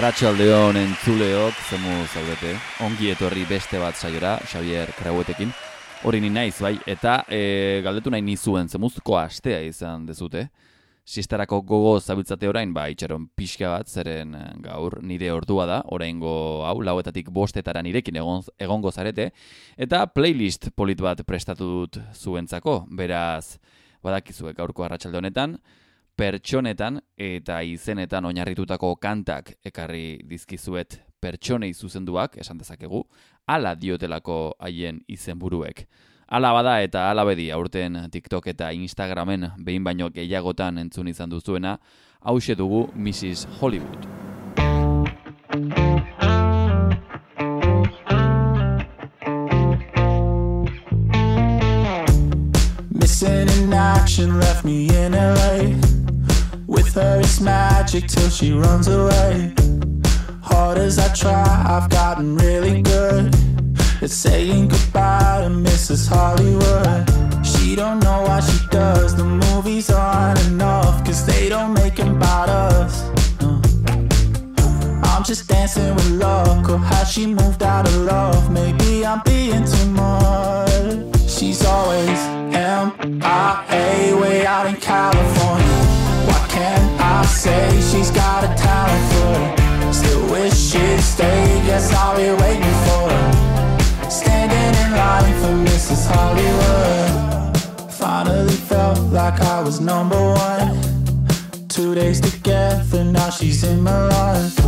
Arratxaldeon entzuleok, zemu zaudete, ongi etorri beste bat saiora, Xavier Krauetekin, hori ni naiz, bai, eta e, galdetu nahi nizuen, zemuzko astea izan dezute, sistarako gogo zabiltzate orain, ba, itxaron pixka bat, zeren eh, gaur nire ordua da, oraingo hau, lauetatik bostetara nirekin egon, egongo zarete, eta playlist polit bat prestatu dut zuentzako, beraz, badakizue gaurko arratsalde honetan, pertsonetan eta izenetan oinarritutako kantak ekarri dizkizuet pertsonei zuzenduak, esan dezakegu, ala diotelako haien izenburuek. Ala bada eta ala bedi aurten TikTok eta Instagramen behin baino gehiagotan entzun izan duzuena, hause dugu Mrs. Hollywood. Missing in action left me in LA With her it's magic till she runs away Hard as I try, I've gotten really good At saying goodbye to Mrs. Hollywood She don't know what she does, the movies aren't enough Cause they don't make them about us no. I'm just dancing with luck Or has she moved out of love? Maybe I'm being too much She's always M.I.A. way out in California number one. Two days together, now she's in my life.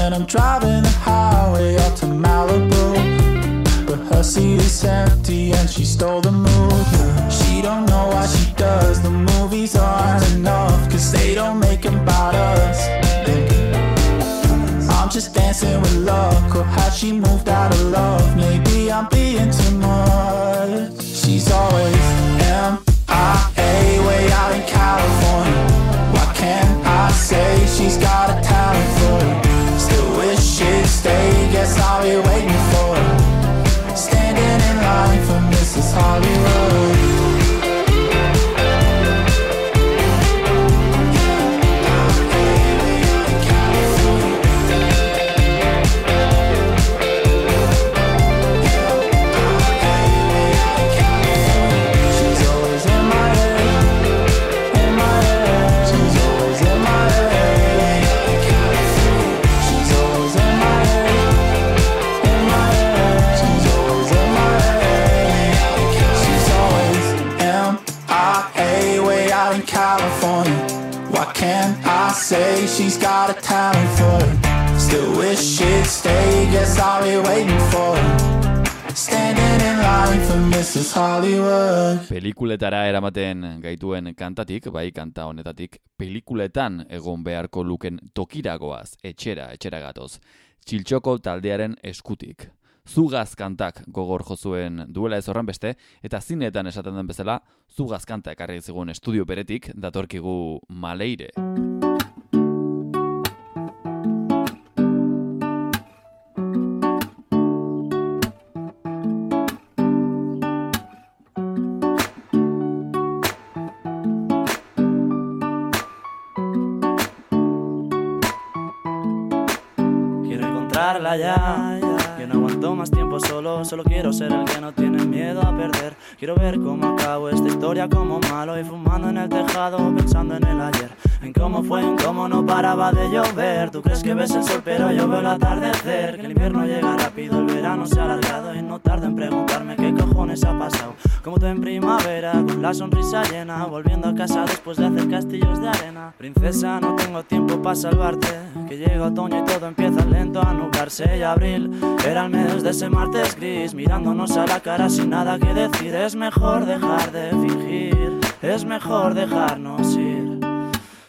And I'm driving the highway up to Malibu. But her seat is empty and she stole the mood She don't know what she does, the movies aren't enough Cause they don't make them about us. I'm just dancing with luck Or has she moved out of love? Maybe I'm being too much. She's always Wish she'd stay. Guess I'll be waiting for. Standing in line for Mrs. Hollywood. Pelikuletara eramaten gaituen kantatik, bai kanta honetatik, pelikuletan egon beharko luken tokiragoaz, etxera, etxera gatoz. Txiltxoko taldearen eskutik. Zugaz kantak gogor jozuen duela ez horren beste, eta zinetan esaten den bezala, zugaz kanta ekarri zigun estudio beretik, datorkigu maleire. Encontrarla ya, Yo no aguanto más tiempo solo, solo quiero ser el que no tiene miedo a perder. Quiero ver cómo acabo esta historia como malo y fumando en el tejado, pensando en el ayer. En cómo fue, en cómo no paraba de llover. Tú crees que ves el sol, pero yo veo el atardecer. Que el invierno llega rápido, el verano se ha alargado y no tardo en preguntarme qué cojones ha pasado. Como tú en primavera, con la sonrisa llena, volviendo a casa después de hacer castillos de arena. Princesa, no tengo tiempo para salvarte. Que llega otoño y todo empieza lento a nublarse. Y abril era el mes de ese martes gris, mirándonos a la cara sin nada que decir. Es mejor dejar de fingir, es mejor dejarnos ir.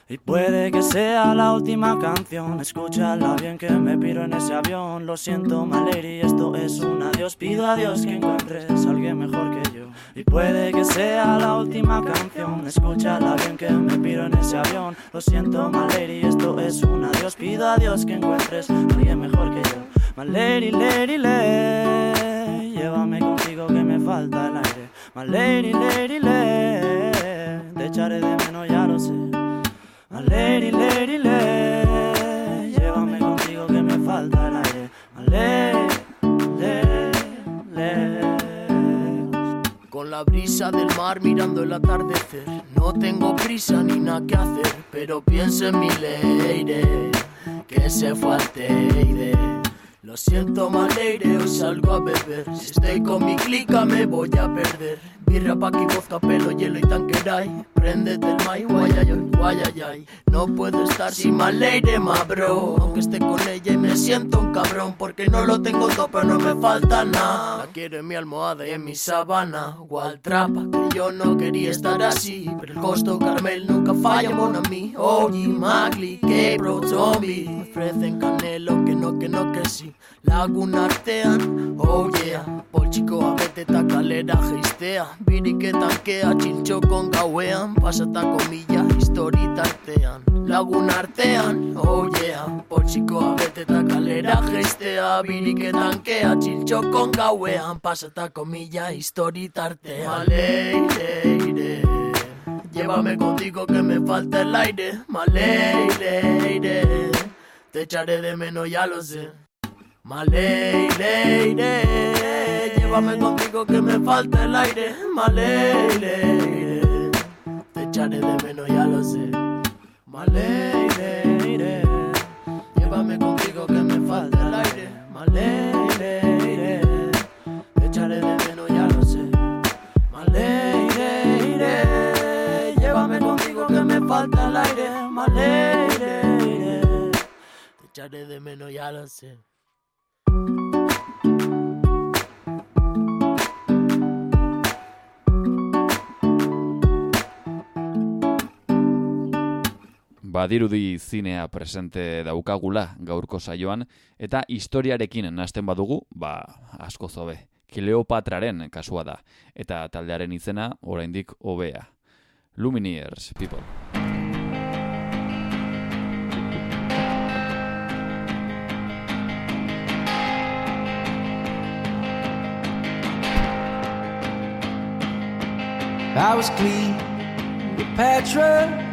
Y puede que sea la última canción, escúchala bien que me piro en ese avión. Lo siento, Maleri, esto es un adiós. Pido a Dios que encuentres a alguien mejor que yo. Y puede que sea la última canción, escúchala bien que me piro en ese avión. Lo siento, Maleri, esto es un adiós. Pido a Dios que encuentres a alguien mejor que yo. Maleri, leri, le, llévame contigo que me falta el aire. Maleri, leri, le, te echaré de menos, ya lo sé. A lady, lady, le Llévame contigo que Con la brisa del mar mirando el atardecer. No tengo prisa ni nada que hacer, pero pienso en mi leire, que se fue al teide. Lo siento, maleire, hoy salgo a beber. Si estoy con mi clica, me voy a perder. Birra, paqui, vodka, pelo, hielo y tanqueray. Préndete el mai, guayayay, guayayay. No puedo estar sin maleire, ma bro. Aunque esté con ella y me siento un cabrón. Porque no lo tengo todo, pero no me falta nada. La quiero en mi almohada y en mi sabana. Igual trapa, que yo no quería estar así. Pero el costo Carmel nunca falla, mon a mí. Oye, Magli, que bro, zombie. Me ofrecen canelo, que no, que no, que sí. Lagun artean, oh yeah. Poltsikoa beteta kalera geistea Birik tankea txiltxokon gauean. Pasatako mila histori tartean. Lagun artean, oh yeah. Poltsikoa beteta kalera geistea Birik tankea txiltxokon gauean. Pasatako mila histori tartean. Maleire, Llévame contigo que me falta el aire. Maleire, Te echaré de menos, ya lo sé Maley, ley, ley, llévame contigo que me falta el aire. Maley, ley, te echaré de menos, ya lo sé. Maley, ley, llévame contigo que me falta el aire. Maley, ley, te echaré de menos, ya lo sé. Maley, ley, ley, llévame contigo que me falta el aire. Maley, ley, te echaré de menos, ya lo sé. Badirudi zinea presente daukagula gaurko saioan, eta historiarekin nasten badugu, ba, asko zobe. Kleopatraren kasua da, eta taldearen izena oraindik hobea. Lumineers, people. I was Cleopatra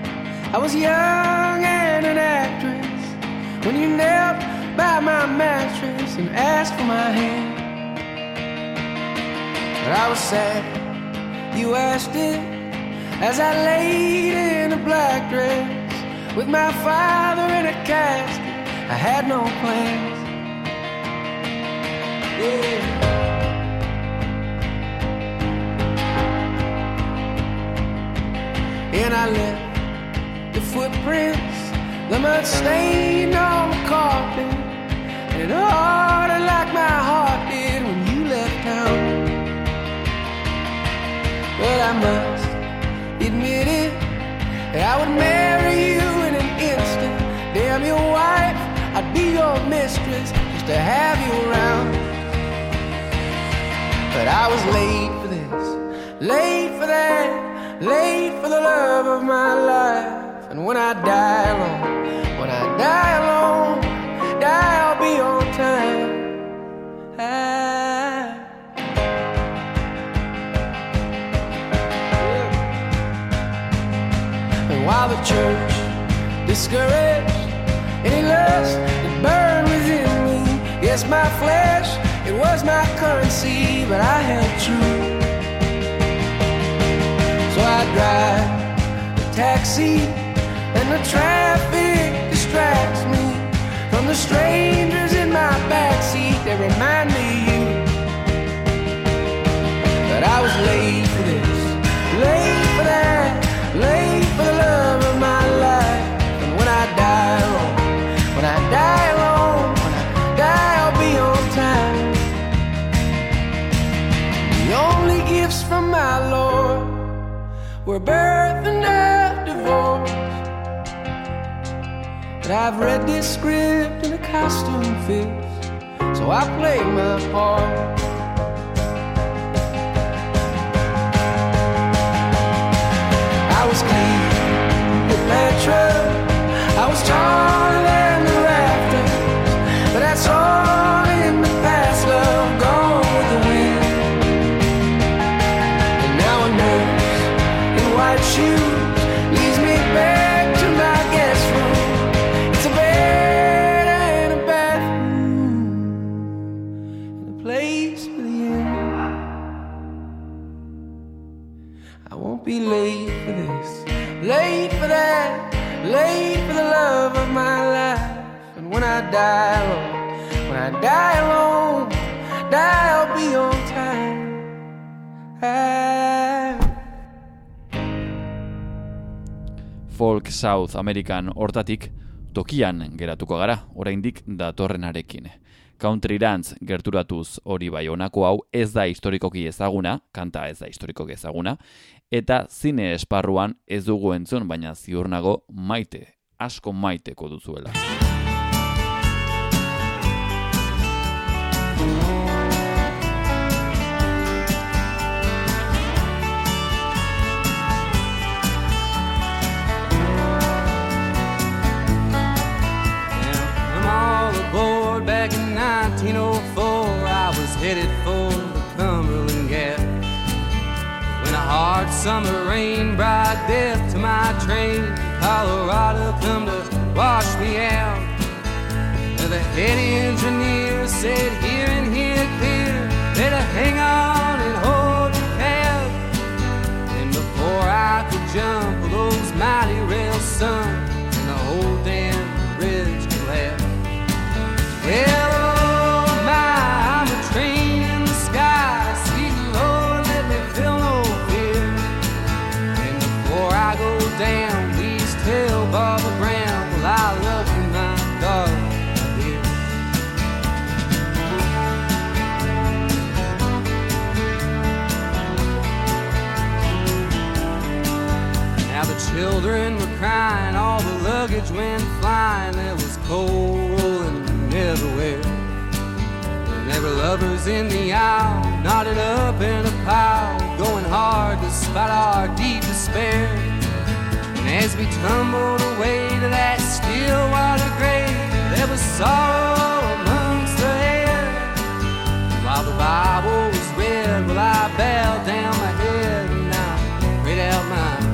I was young and an actress when you knelt by my mattress and asked for my hand. But I was sad you asked it as I laid in a black dress with my father in a casket. I had no plans. Yeah. And I left the mud stain on the carpet, and it hardened like my heart did when you left town. But I must admit it, that I would marry you in an instant. Damn your wife, I'd be your mistress just to have you around. But I was late for this, late for that, late for the love of my life. And when I die alone, die alone, die I'll be on time. I... And while the church discouraged any lust that burned within me, yes, my flesh, it was my currency, but I held true. So I drive a taxi and the traffic from the strangers in my backseat. They remind me of you. But I was late for this, late for that, late for the love of my life. And when I die alone, when I die alone, when I die, I'll be on time. The only gifts from my Lord were birth and a divorce. But I've read this script in a costume fits, so I play my part. I was die alone, when I die alone, die I'll be on time. I Folk South American hortatik tokian geratuko gara, oraindik datorrenarekin. Country dance gerturatuz hori bai honako hau ez da historikoki ezaguna, kanta ez da historikoki ezaguna, eta zine esparruan ez dugu entzun, baina ziur nago maite, asko maiteko duzuela. Headed for the Cumberland Gap. When a hard summer rain brought death to my train, Colorado come to wash me out. And the head engineer said, better hang on and hold your cab. And before I could jump, those mighty rails sunk, and the whole damn bridge collapsed. Well, children were crying, all the luggage went flying. There was coal rolling everywhere. And there were lovers in the aisle, knotted up in a pile, going hard despite our deep despair. And as we tumbled away to that still water grave, there was sorrow amongst the air. While the Bible was read, well, I bowed down my head and I prayed out my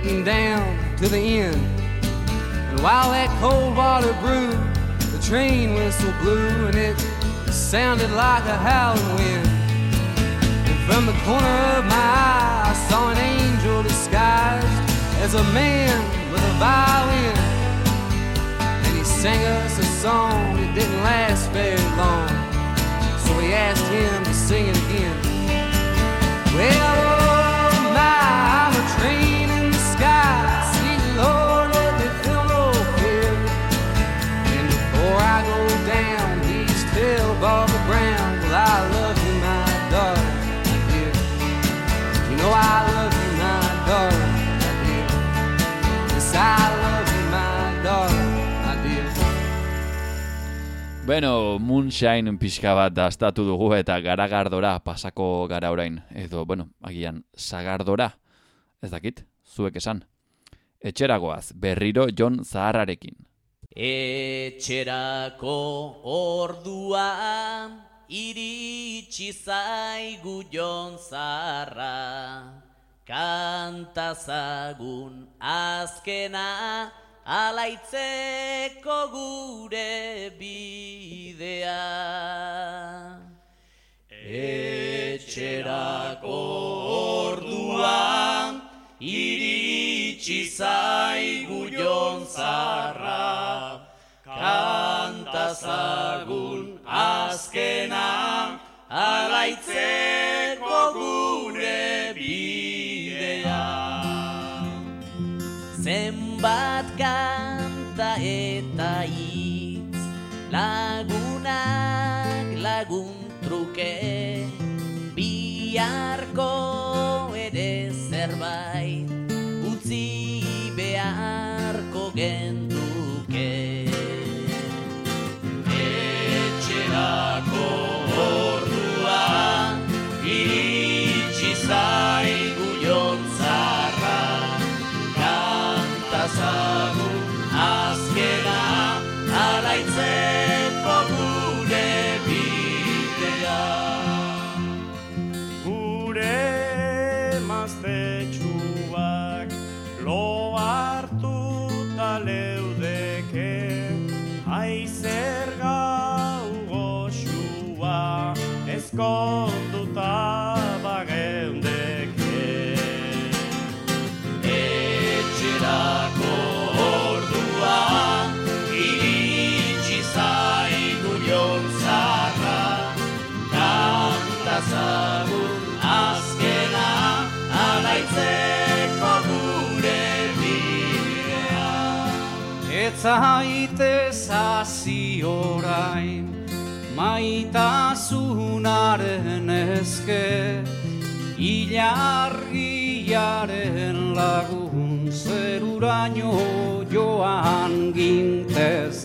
getting down to the end. And while that cold water brewed, the train whistle blew and it sounded like a howling wind. And from the corner of my eye, I saw an angel disguised as a man with a violin. And he sang us a song that didn't last very long. So we asked him to sing it again. Well, Bueno, Moonshine pixka bat dastatu dugu eta garagardora pasako gara orain. Edo, bueno, agian, sagardora. Ez dakit, zuek esan. Etxeragoaz, berriro Jon Zaharrarekin. Etxerako ordua iritsi zaigu jon zarra Kantazagun azkena alaitzeko gure bidea. Etxerako orduan iritsi zaigu jon zarra Kantazagun azkena alaitzeko gure bidea. Zenbat kanta eta hitz Lagunak lagun truke Biharko ezkonduta bageundeke Etxerako ordua iritsi zaigu jontzarra kantazagun azkena alaitzeko gure bidea. Ez zaitez hasi orain maitasunaren eske Ilargiaren lagun zeruraino joan gintezke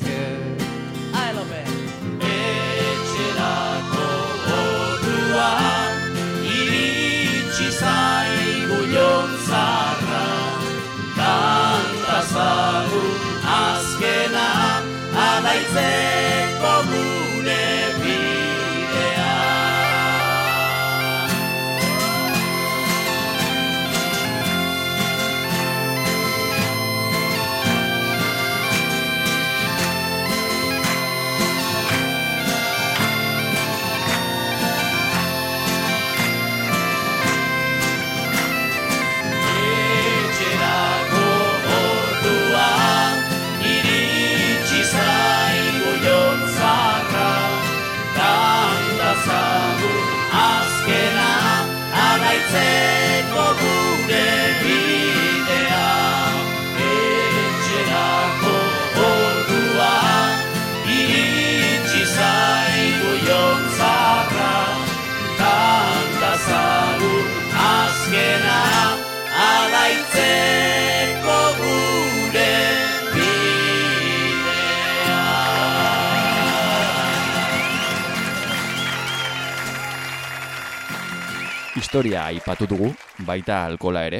Historia aipatu dugu, baita alkola ere,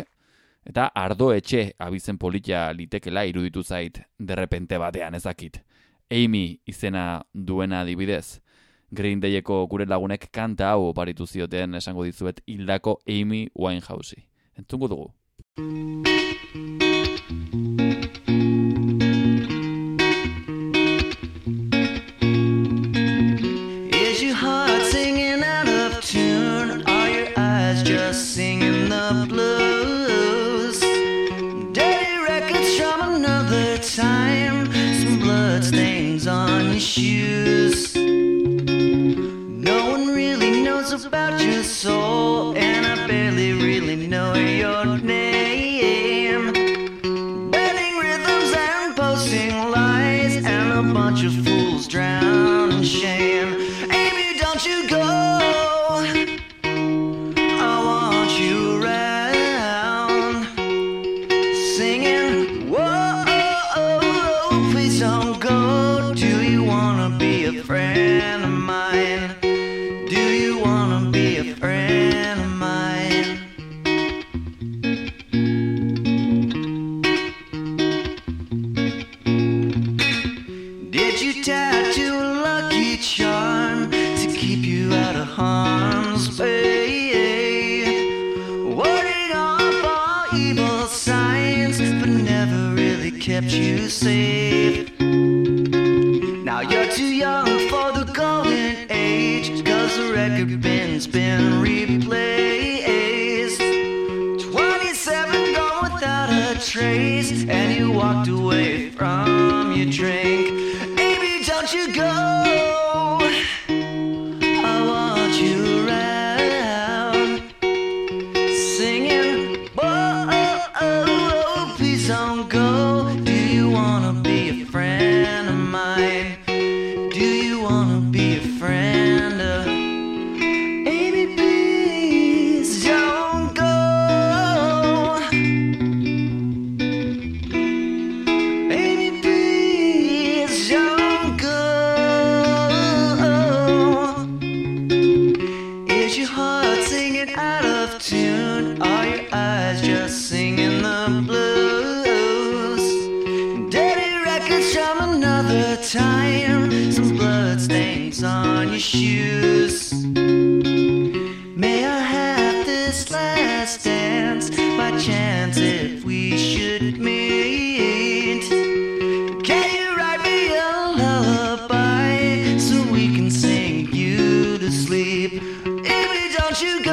eta ardo etxe abizen politia litekela iruditu zait derrepente batean ezakit. Amy izena duena adibidez. Green Dayeko gure lagunek kanta hau oparitu zioten esango dizuet hildako Amy Winehouse'i. Entzungo dugu. Shoes. You tattoo a lucky charm to keep you out of harm's way? Warding off all evil signs, but never really kept you safe. Now you're too young for the golden age, cause the record bin's been replaced. 27 gone without a trace, and you walked away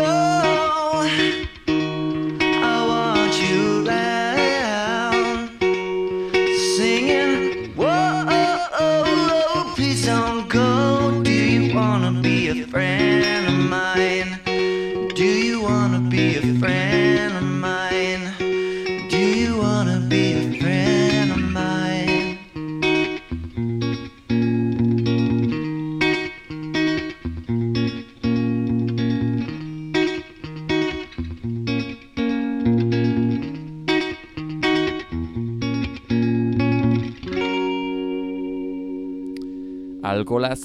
Oh.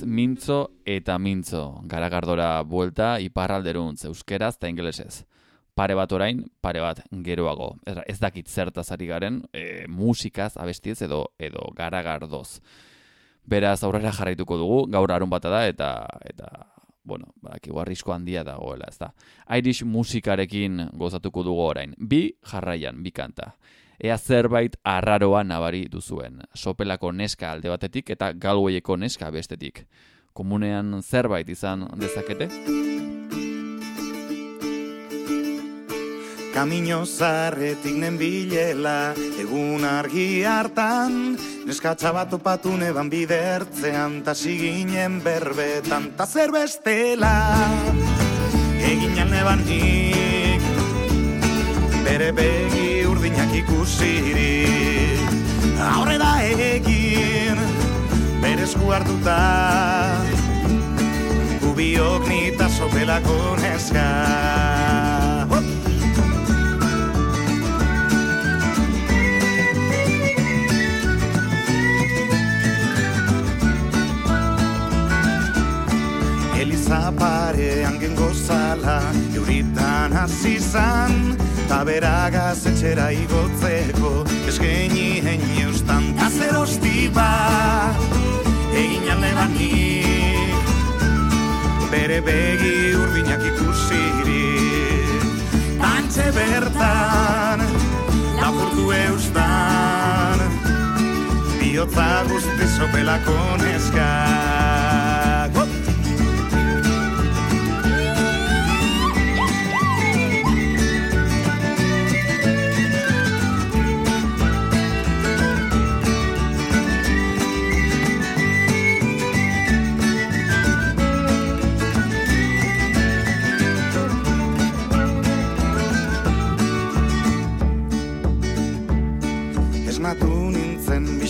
Mintzo eta mintzo. Garagardora buelta iparralderuntz euskeraz eta ingelesez. Pare bat orain, pare bat geroago. Ez, dakit zertaz ari garen, e, musikaz, abestiez edo edo garagardoz. Beraz aurrera jarraituko dugu, gaur arun bata da eta eta bueno, badakigu arrisko handia dagoela, ez da. Irish musikarekin gozatuko dugu orain. Bi jarraian, bi kanta. Ea zerbait arraroa nabari duzuen. Sopelako neska alde batetik eta galwayeko neska bestetik. Komunean zerbait izan dezakete? Kamino zarretik nenbilela Egun argi hartan Neskatxa bat opatu neban bidertzean Ta siginen berbetan Ta zer bestela Egin alneban nik Bere begi urdinak ikusirik Aurrera egin Bere esku hartuta. Gubiok nita sopelako neska! Eliza parean gengo zala Euritan hasi zan Ta beragaz etxera igotzeko Eskeni heini eustan. Ta zer hosti bat Egin alde banik Bere begi urdinak ikusirik Antxe bertan Lapurtu eustan. Biotza guzti sopelako neska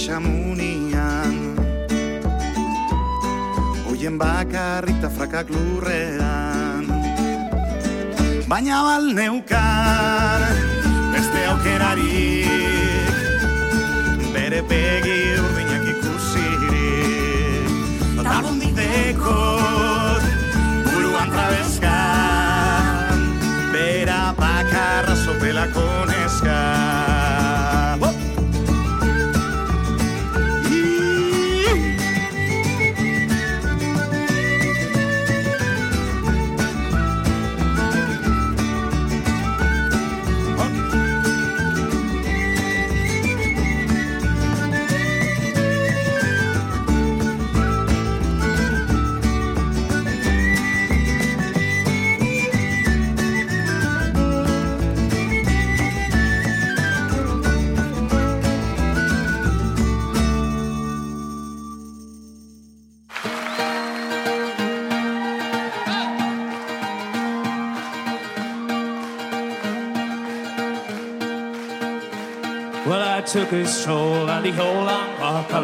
bisamunian Oien bakarrita frakak lurrean. Baina bal neukan beste aukerarik Bere pegi urdinak ikusirik. Lagundik dekot buruan trabezkan Bera bakarra sopelako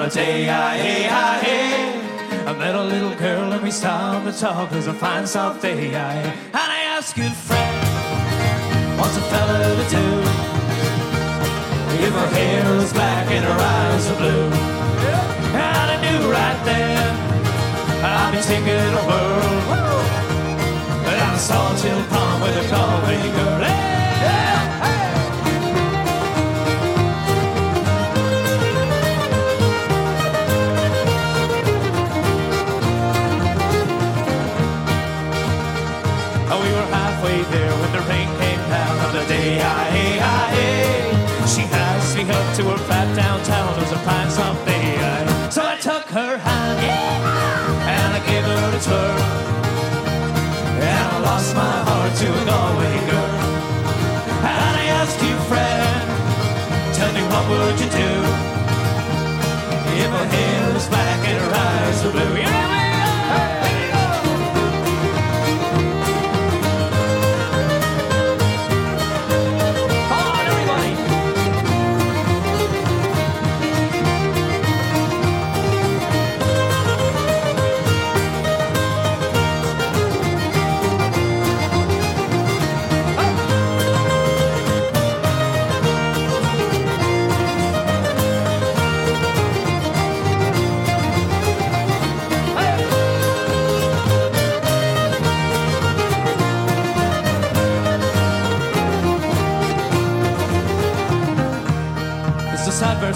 a day, I, hey, I, hey. I met a little girl and we stopped to talk. It was a fine soft day, I, ah, and I asked good friend, what's a fella to do? If her hair was black and her eyes were blue, and I knew right then I'd be taking a whirl down a Sawtill Pond with a Galway girl. hook to her fat downtown as a pint something.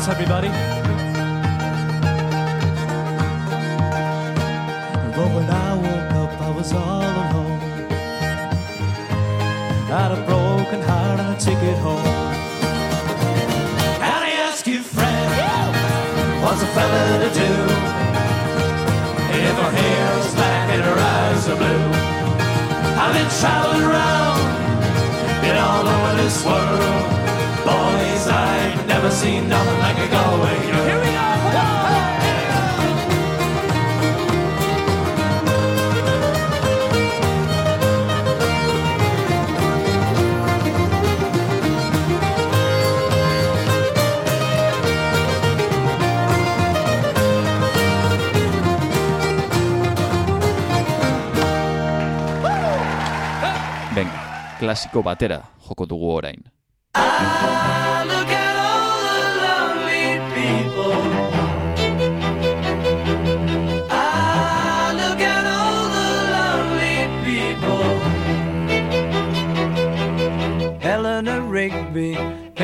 Everybody. But when I woke up, I was all alone. Had a broken heart and a ticket home. And I ask you, friend, what's a fella to do? If her hair is black and her eyes are blue. I've been traveling around, been all over this world. Boys, I've never seen nothing like. Here we! Venga, klasiko batera joko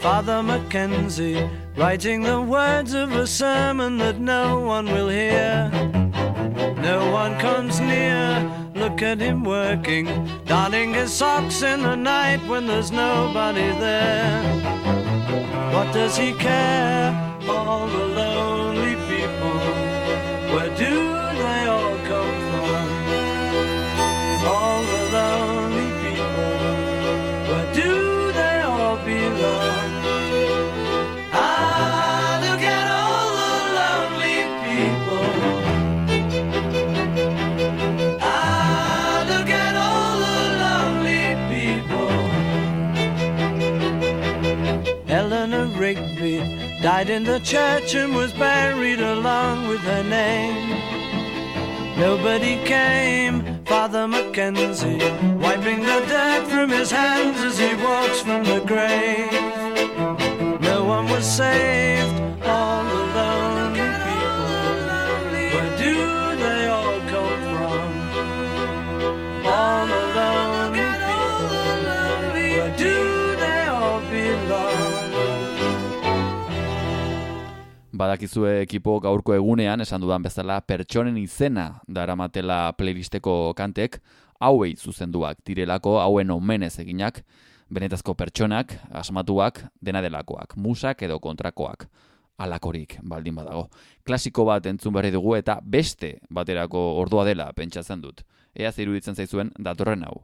Father Mackenzie, writing the words of a sermon that no one will hear. No one comes near. Look at him working, darning his socks in the night when there's nobody there. What does he care? All the died in the church and was buried along with her name. Nobody came, Father Mackenzie, wiping the dirt from his hands as he walks from the grave. No one was saved, Badakizue ekipo gaurko egunean, esan dudan bezala, pertsonen izena daramatela playlisteko kantek, hauei zuzenduak direlako, hauen omenez eginak, benetazko pertsonak, asmatuak, dena delakoak, musak edo kontrakoak, alakorik baldin badago. Klasiko bat entzun berri dugu eta beste baterako ordua dela pentsatzen dut. Ea iruditzen zaizuen datorren hau.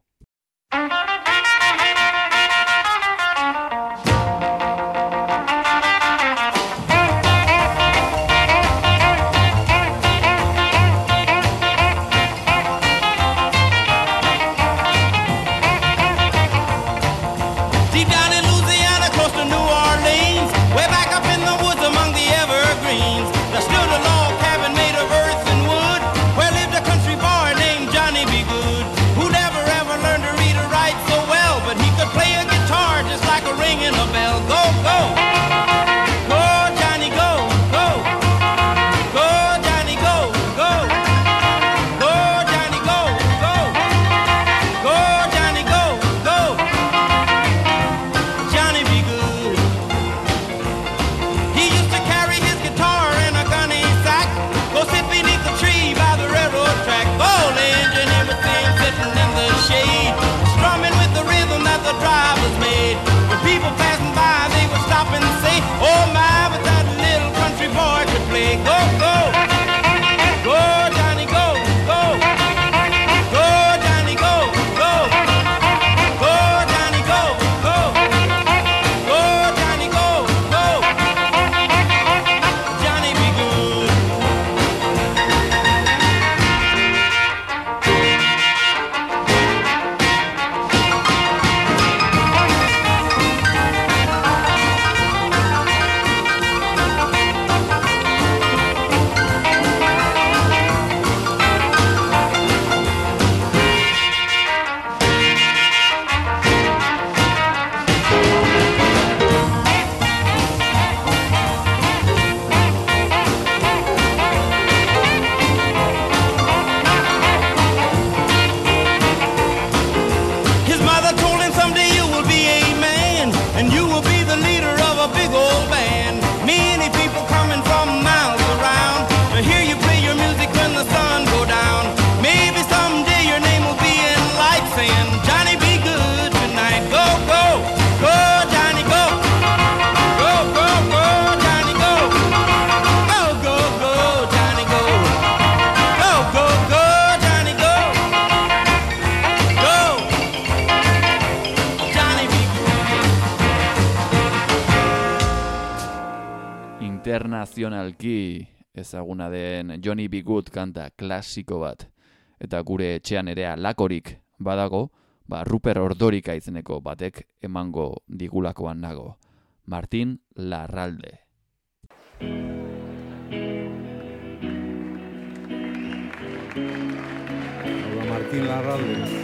Internazionalki ezaguna den Johnny B. Good kanta klasiko bat. Eta gure etxean ere alakorik badago, ba Ruper Ordorika izeneko batek emango digulakoan nago. Martin Larralde. Hola, Martín Larralde.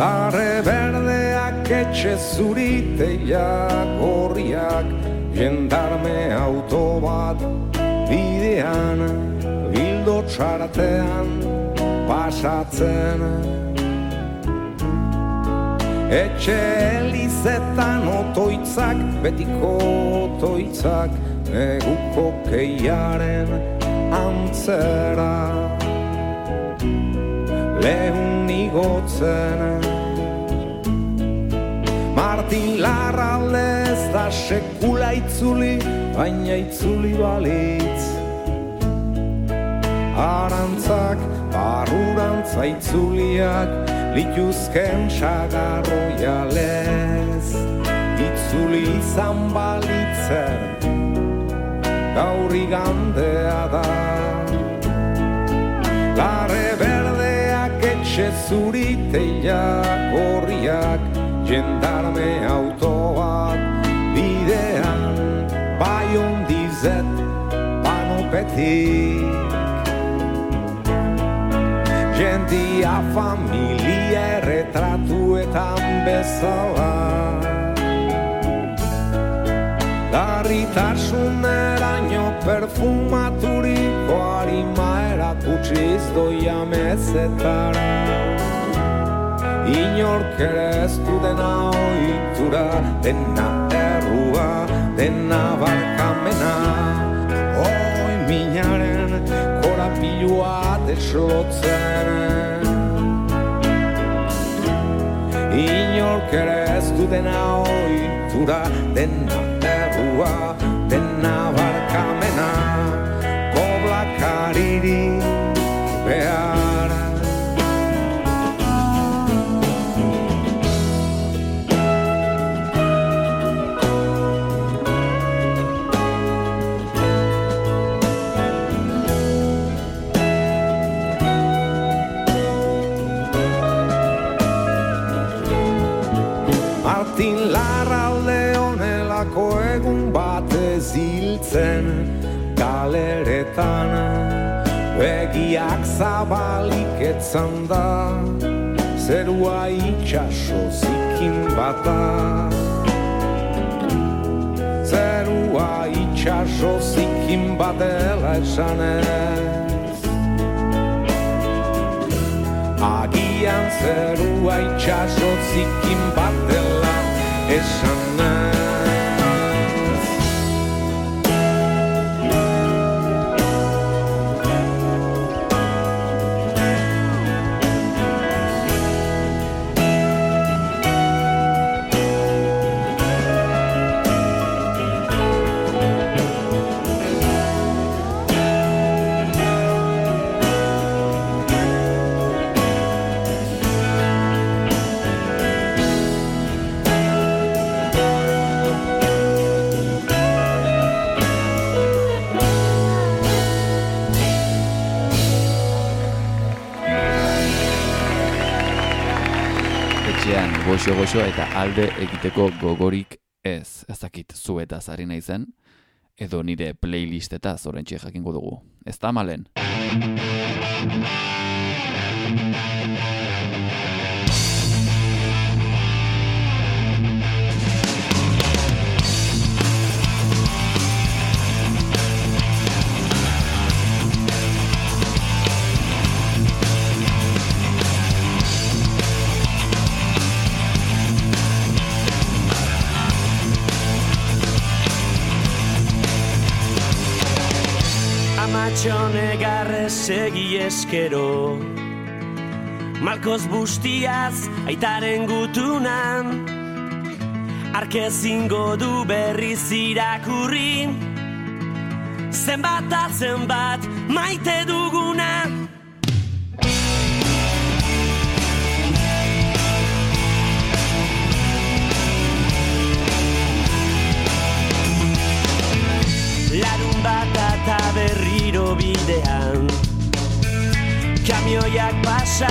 Larre berdeak etxe zuriteiak gorriak Jendarme auto bat bidean Bildo txartean pasatzen. Etxe elizetan otoitzak, betiko otoitzak Neguko keiaren antzera. Lehun igotzen Martin Larralde ez da sekula itzuli, baina itzuli balitz. Arantzak, barrurantza itzuliak, lituzken sagarroialez. Itzuli izan balitzen, gaur igandea da etxe zuriteiak gorriak Jendarme autoak bidean Bai ondizet panopetik. Jendia familia erretratuetan bezala. Larritasuneraino perfumaturiko harima erakutsiz doia mezetara Inork ere ez du dena oitura, dena errua, dena barkamena. Oi minaren korapilua deslotzen. Inork ere ez du dena oitura, dena errua, dena barkamena. Koblakaririk Begiak zabalik etzan da Zerua itxaso zikin bata Zer itxaso zikin batela esanez Agian zerua itxaso zikin batela esanez goxo-goxo eta alde egiteko gogorik ez. Ez dakit zu eta zari naizen, edo nire playlist eta zorentxe jakingo dugu. Ez da malen. Amatxone garrez segi eskero Malkoz bustiaz aitaren gutunan Arkezingo du berriz irakurri. Zenbat eta zenbat maite duguna berriro bidean. Kamioiak pasa,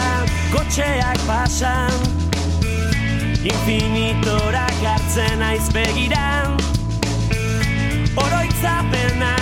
kotxeak pasa Infinitorak hartzen aiz begiran Oroitzapenak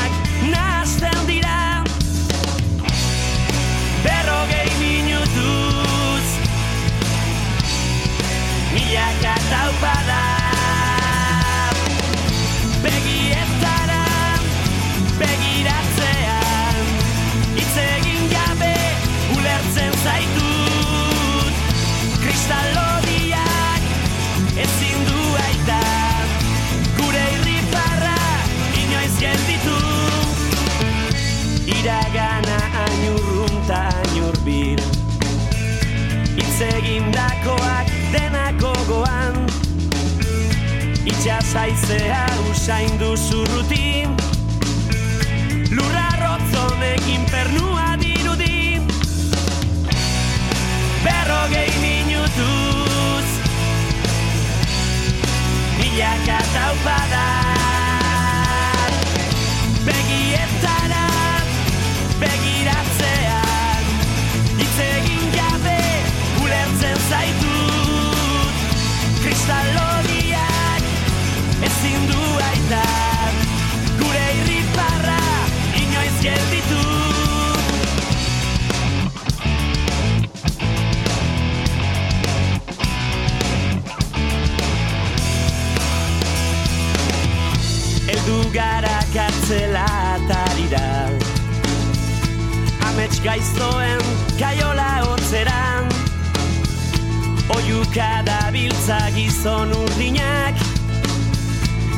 Oiuka da biltza gizon urdinak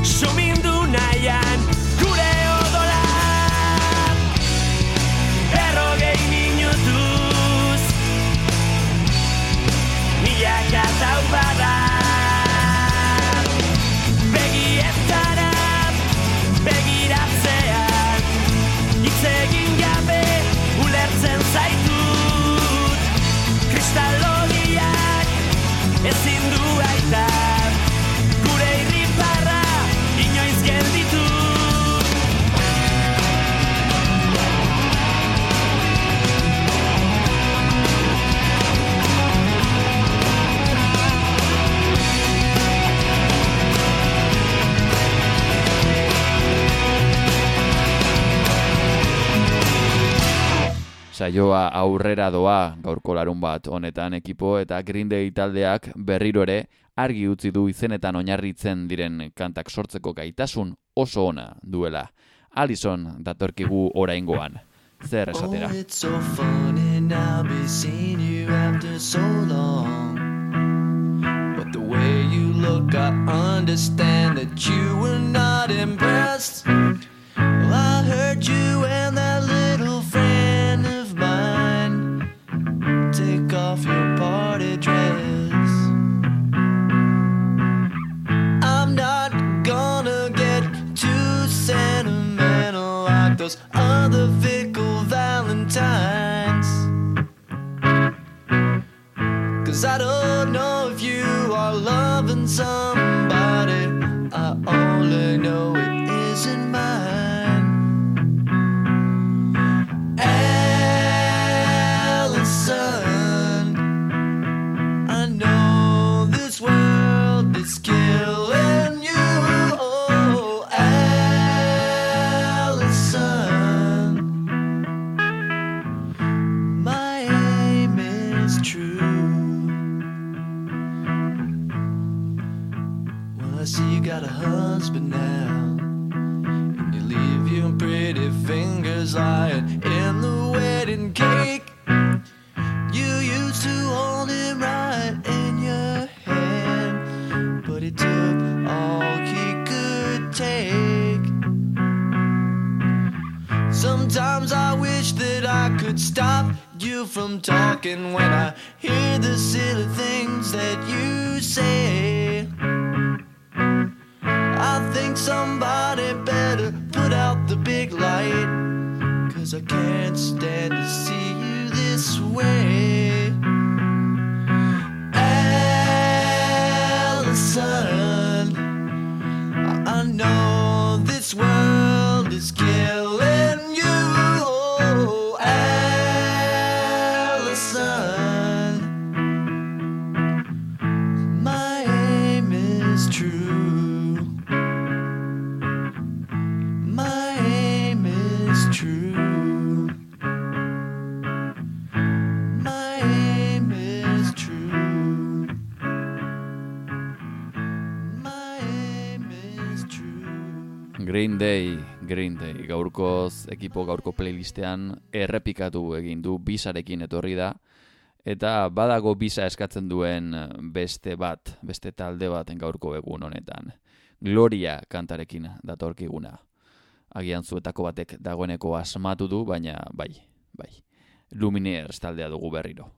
Sumindu nahian gure odola Berrogei minutuz Milaka taupada É sem the Saioa aurrera doa gaurko larun bat honetan ekipo eta Green Day taldeak berriro ere argi utzi du izenetan oinarritzen diren kantak sortzeko gaitasun oso ona duela. Alison datorkigu oraingoan. Zer esatera. Oh, it's so funny now be seeing you after so long. But the way you look, I understand that you were not impressed. Well, I heard you those other fickle valentines. Cause I don't know if you are loving somebody. Stop you from talking when I hear the silly things that you say. I think somebody better put out the big light. Cause I can't stand to see you this way. Allison, I- know this world Green Day, gaurkoz ekipo gaurko playlistean errepikatu egin du bisarekin etorri da, eta badago bisa eskatzen duen beste bat, beste talde baten gaurko egun honetan. Gloria kantarekin datorkiguna. Agian zuetako batek dagoeneko asmatu du, baina bai, bai. Lumineers taldea dugu berriro.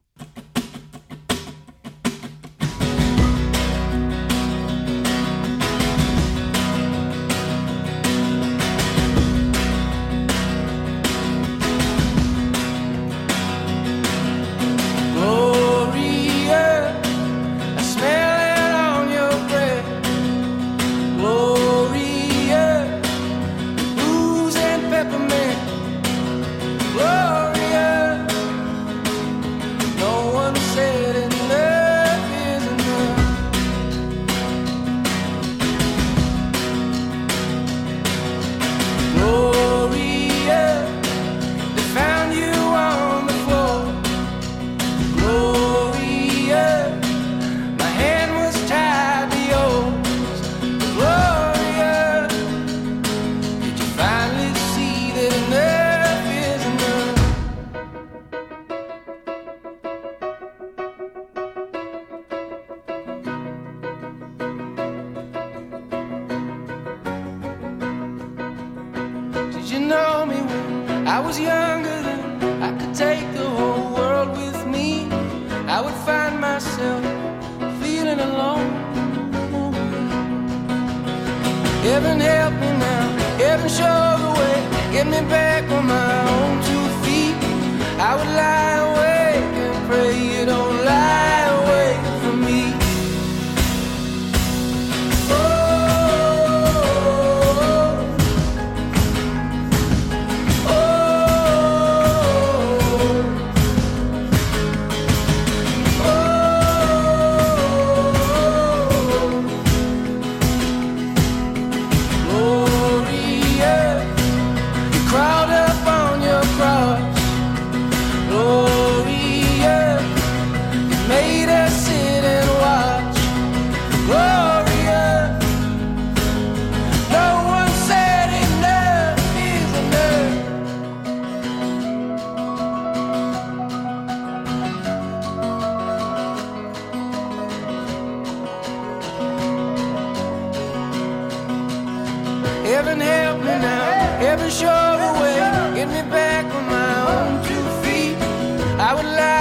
I would lie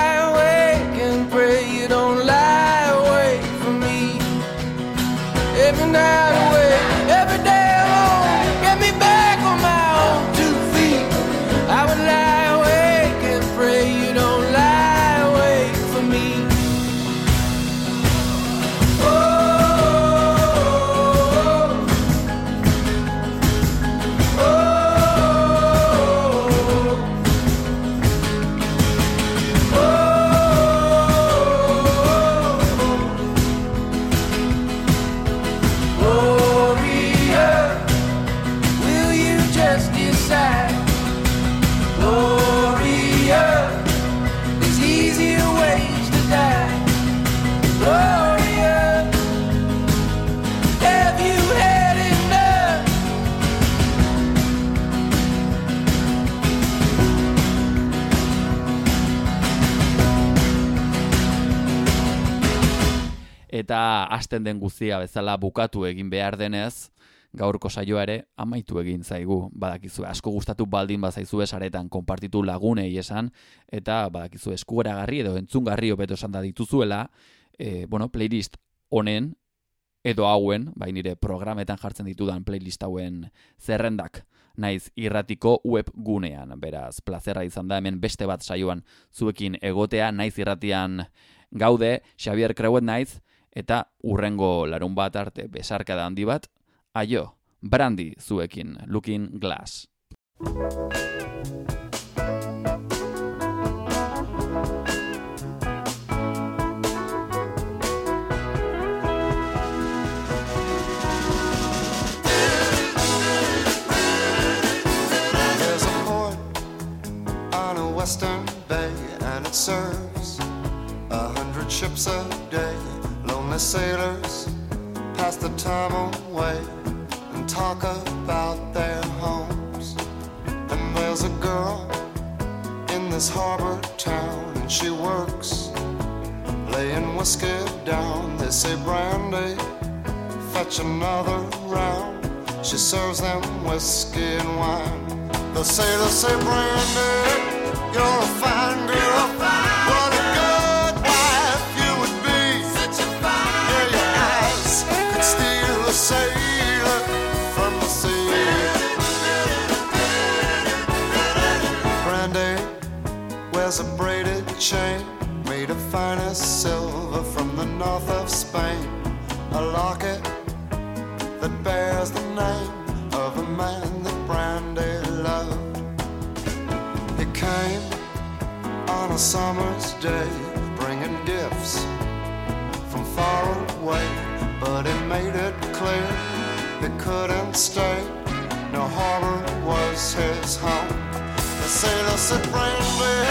Eta hasten den guztia bezala bukatu egin behar denez, gaurko saioa ere amaitu egin zaigu. Badakizu asko gustatu baldin bazaizu saretan konpartitu lagunei esan eta badakizu eskugeragarri edo entzungarri hobeto esan da dituzuela, e, bueno, playlist honen edo hauen, bai nire programetan jartzen ditudan playlist hauen zerrendak naiz irratiko web gunean. Beraz, plazerra izan da hemen beste bat saioan zuekin egotea, naiz irratian gaude, Xavier Kreuet naiz, eta urrengo larun bat arte besarkada handi bat, aio, brandi zuekin, looking glass. Western bay, and it serves a hundred ships a day. Lonely sailors pass the time away and talk about their homes. And there's a girl in this harbor town, and she works laying whiskey down. They say, Brandy, fetch another round. She serves them whiskey and wine. The sailors say, Brandy, you're a fine girl. Sailor from the sea. Brandy wears a braided chain made of finest silver from the north of Spain. A locket that bears the name of a man that Brandy loved. He came on a summer's day, bringing gifts from far away, but he made it clear he couldn't stay. No harbor was his home. The sailor said, Brandy,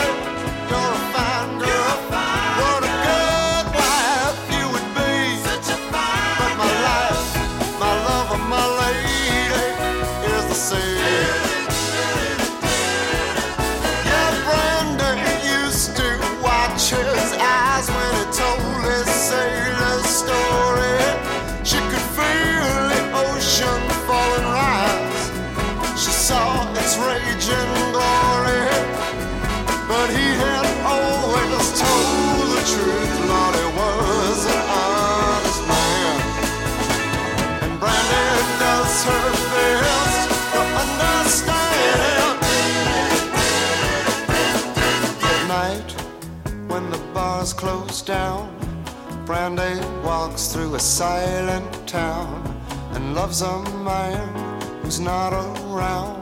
Brandy walks through a silent town and loves a man who's not around.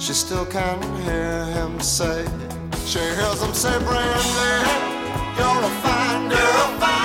She still can hear him say, she hears him say, Brandy, you're a fine girl.